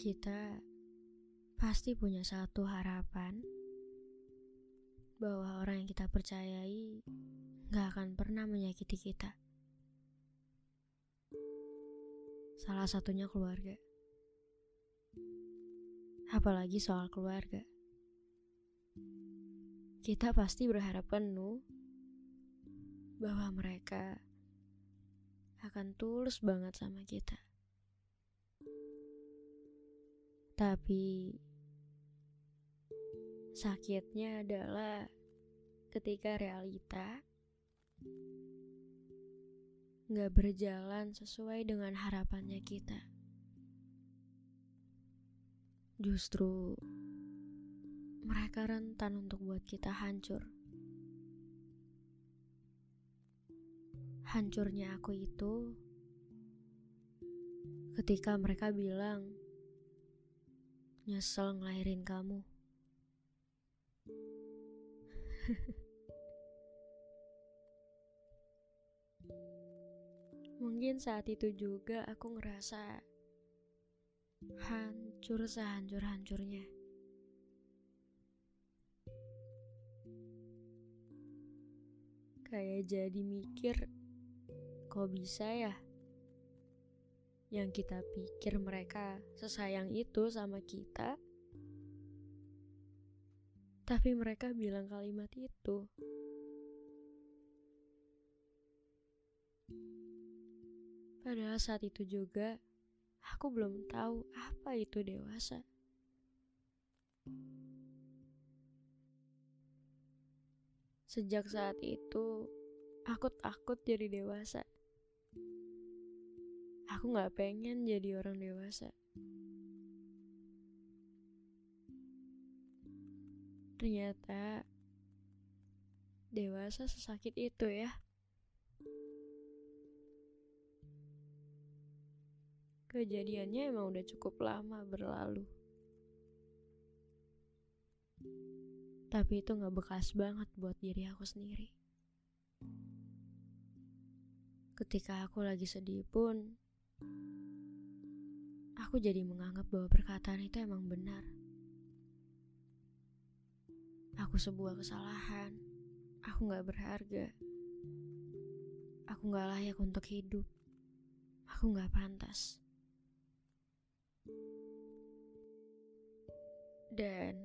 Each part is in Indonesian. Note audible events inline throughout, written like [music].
Kita pasti punya satu harapan bahwa orang yang kita percayai gak akan pernah menyakiti kita. Salah satunya keluarga. Apalagi soal keluarga. Kita pasti berharap penuh bahwa mereka akan tulus banget sama kita. Tapi sakitnya adalah ketika realita nggak berjalan sesuai dengan harapannya kita. Justru mereka rentan untuk buat kita hancur. Hancurnya aku itu ketika mereka bilang nyesel ngelahirin kamu. Mungkin saat itu juga aku ngerasa hancur sehancur-hancurnya. Kayak jadi mikir, kok bisa ya? Yang kita pikir mereka sesayang itu sama kita, tapi mereka bilang kalimat itu. Padahal saat itu juga aku belum tahu apa itu dewasa. Sejak saat itu, aku takut jadi dewasa. Aku gak pengen jadi orang dewasa. Ternyata dewasa sesakit itu ya. Kejadiannya emang udah cukup lama berlalu. Tapi itu gak bekas banget buat diri aku sendiri. Ketika aku lagi sedih pun, aku jadi menganggap bahwa perkataan itu emang benar. Aku sebuah kesalahan. Aku gak berharga. Aku gak layak untuk hidup. Aku gak pantas. Dan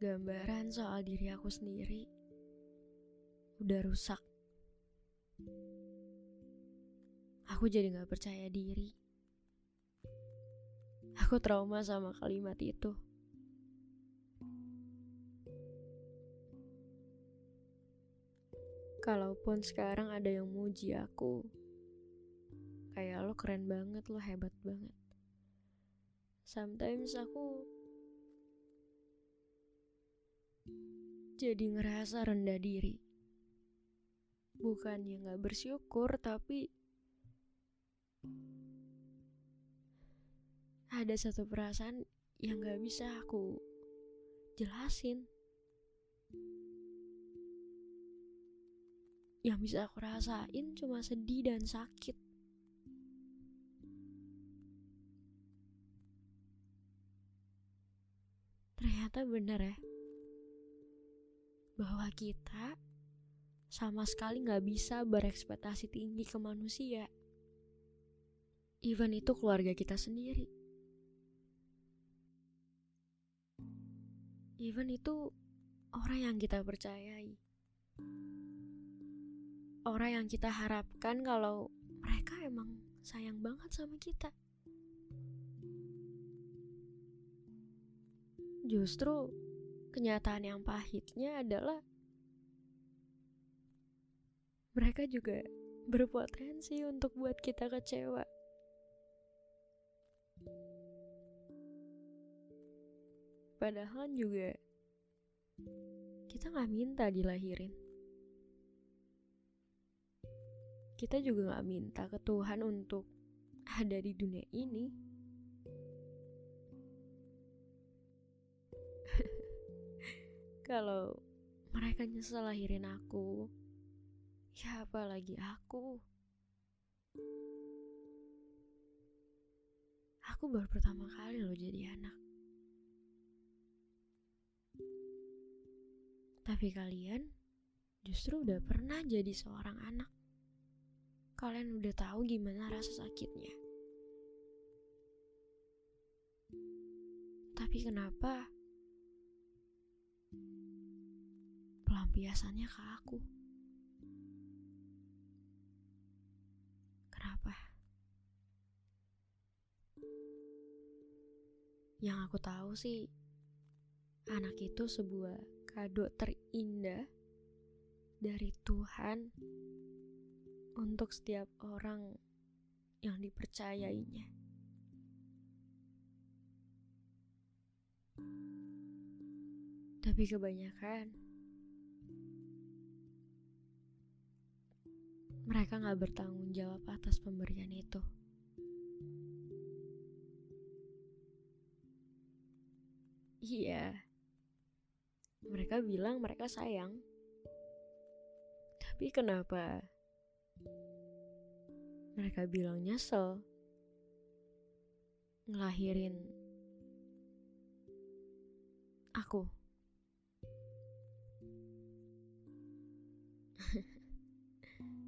gambaran soal diri aku sendiri udah rusak. Aku jadi gak percaya diri. Aku trauma sama kalimat itu. Kalaupun sekarang ada yang muji aku, kayak lo keren banget, lo hebat banget. Sometimes aku jadi ngerasa rendah diri. Bukannya gak bersyukur, tapi ada satu perasaan yang gak bisa aku jelasin. Yang bisa aku rasain cuma sedih dan sakit. Ternyata benar ya, bahwa kita sama sekali gak bisa berekspektasi tinggi ke manusia. Even itu keluarga kita sendiri. Even itu orang yang kita percayai. Orang yang kita harapkan kalau mereka emang sayang banget sama kita. Justru kenyataan yang pahitnya adalah mereka juga berpotensi untuk buat kita kecewa. Padahal juga kita nggak minta dilahirin. Kita juga nggak minta ke Tuhan untuk ada di dunia ini. [laughs] Kalau mereka nyesel lahirin aku, ya apalagi aku. Aku baru pertama kali loh jadi anak. Tapi kalian justru udah pernah jadi seorang anak. Kalian udah tahu gimana rasa sakitnya. Tapi kenapa pelampiasannya ke aku? Yang aku tahu sih, anak itu sebuah kado terindah dari Tuhan untuk setiap orang yang dipercayainya. Tapi kebanyakan mereka gak bertanggung jawab atas pemberian itu. Iya, mereka bilang mereka sayang, tapi kenapa? Mereka bilang nyesel. Ngelahirin aku? [laughs]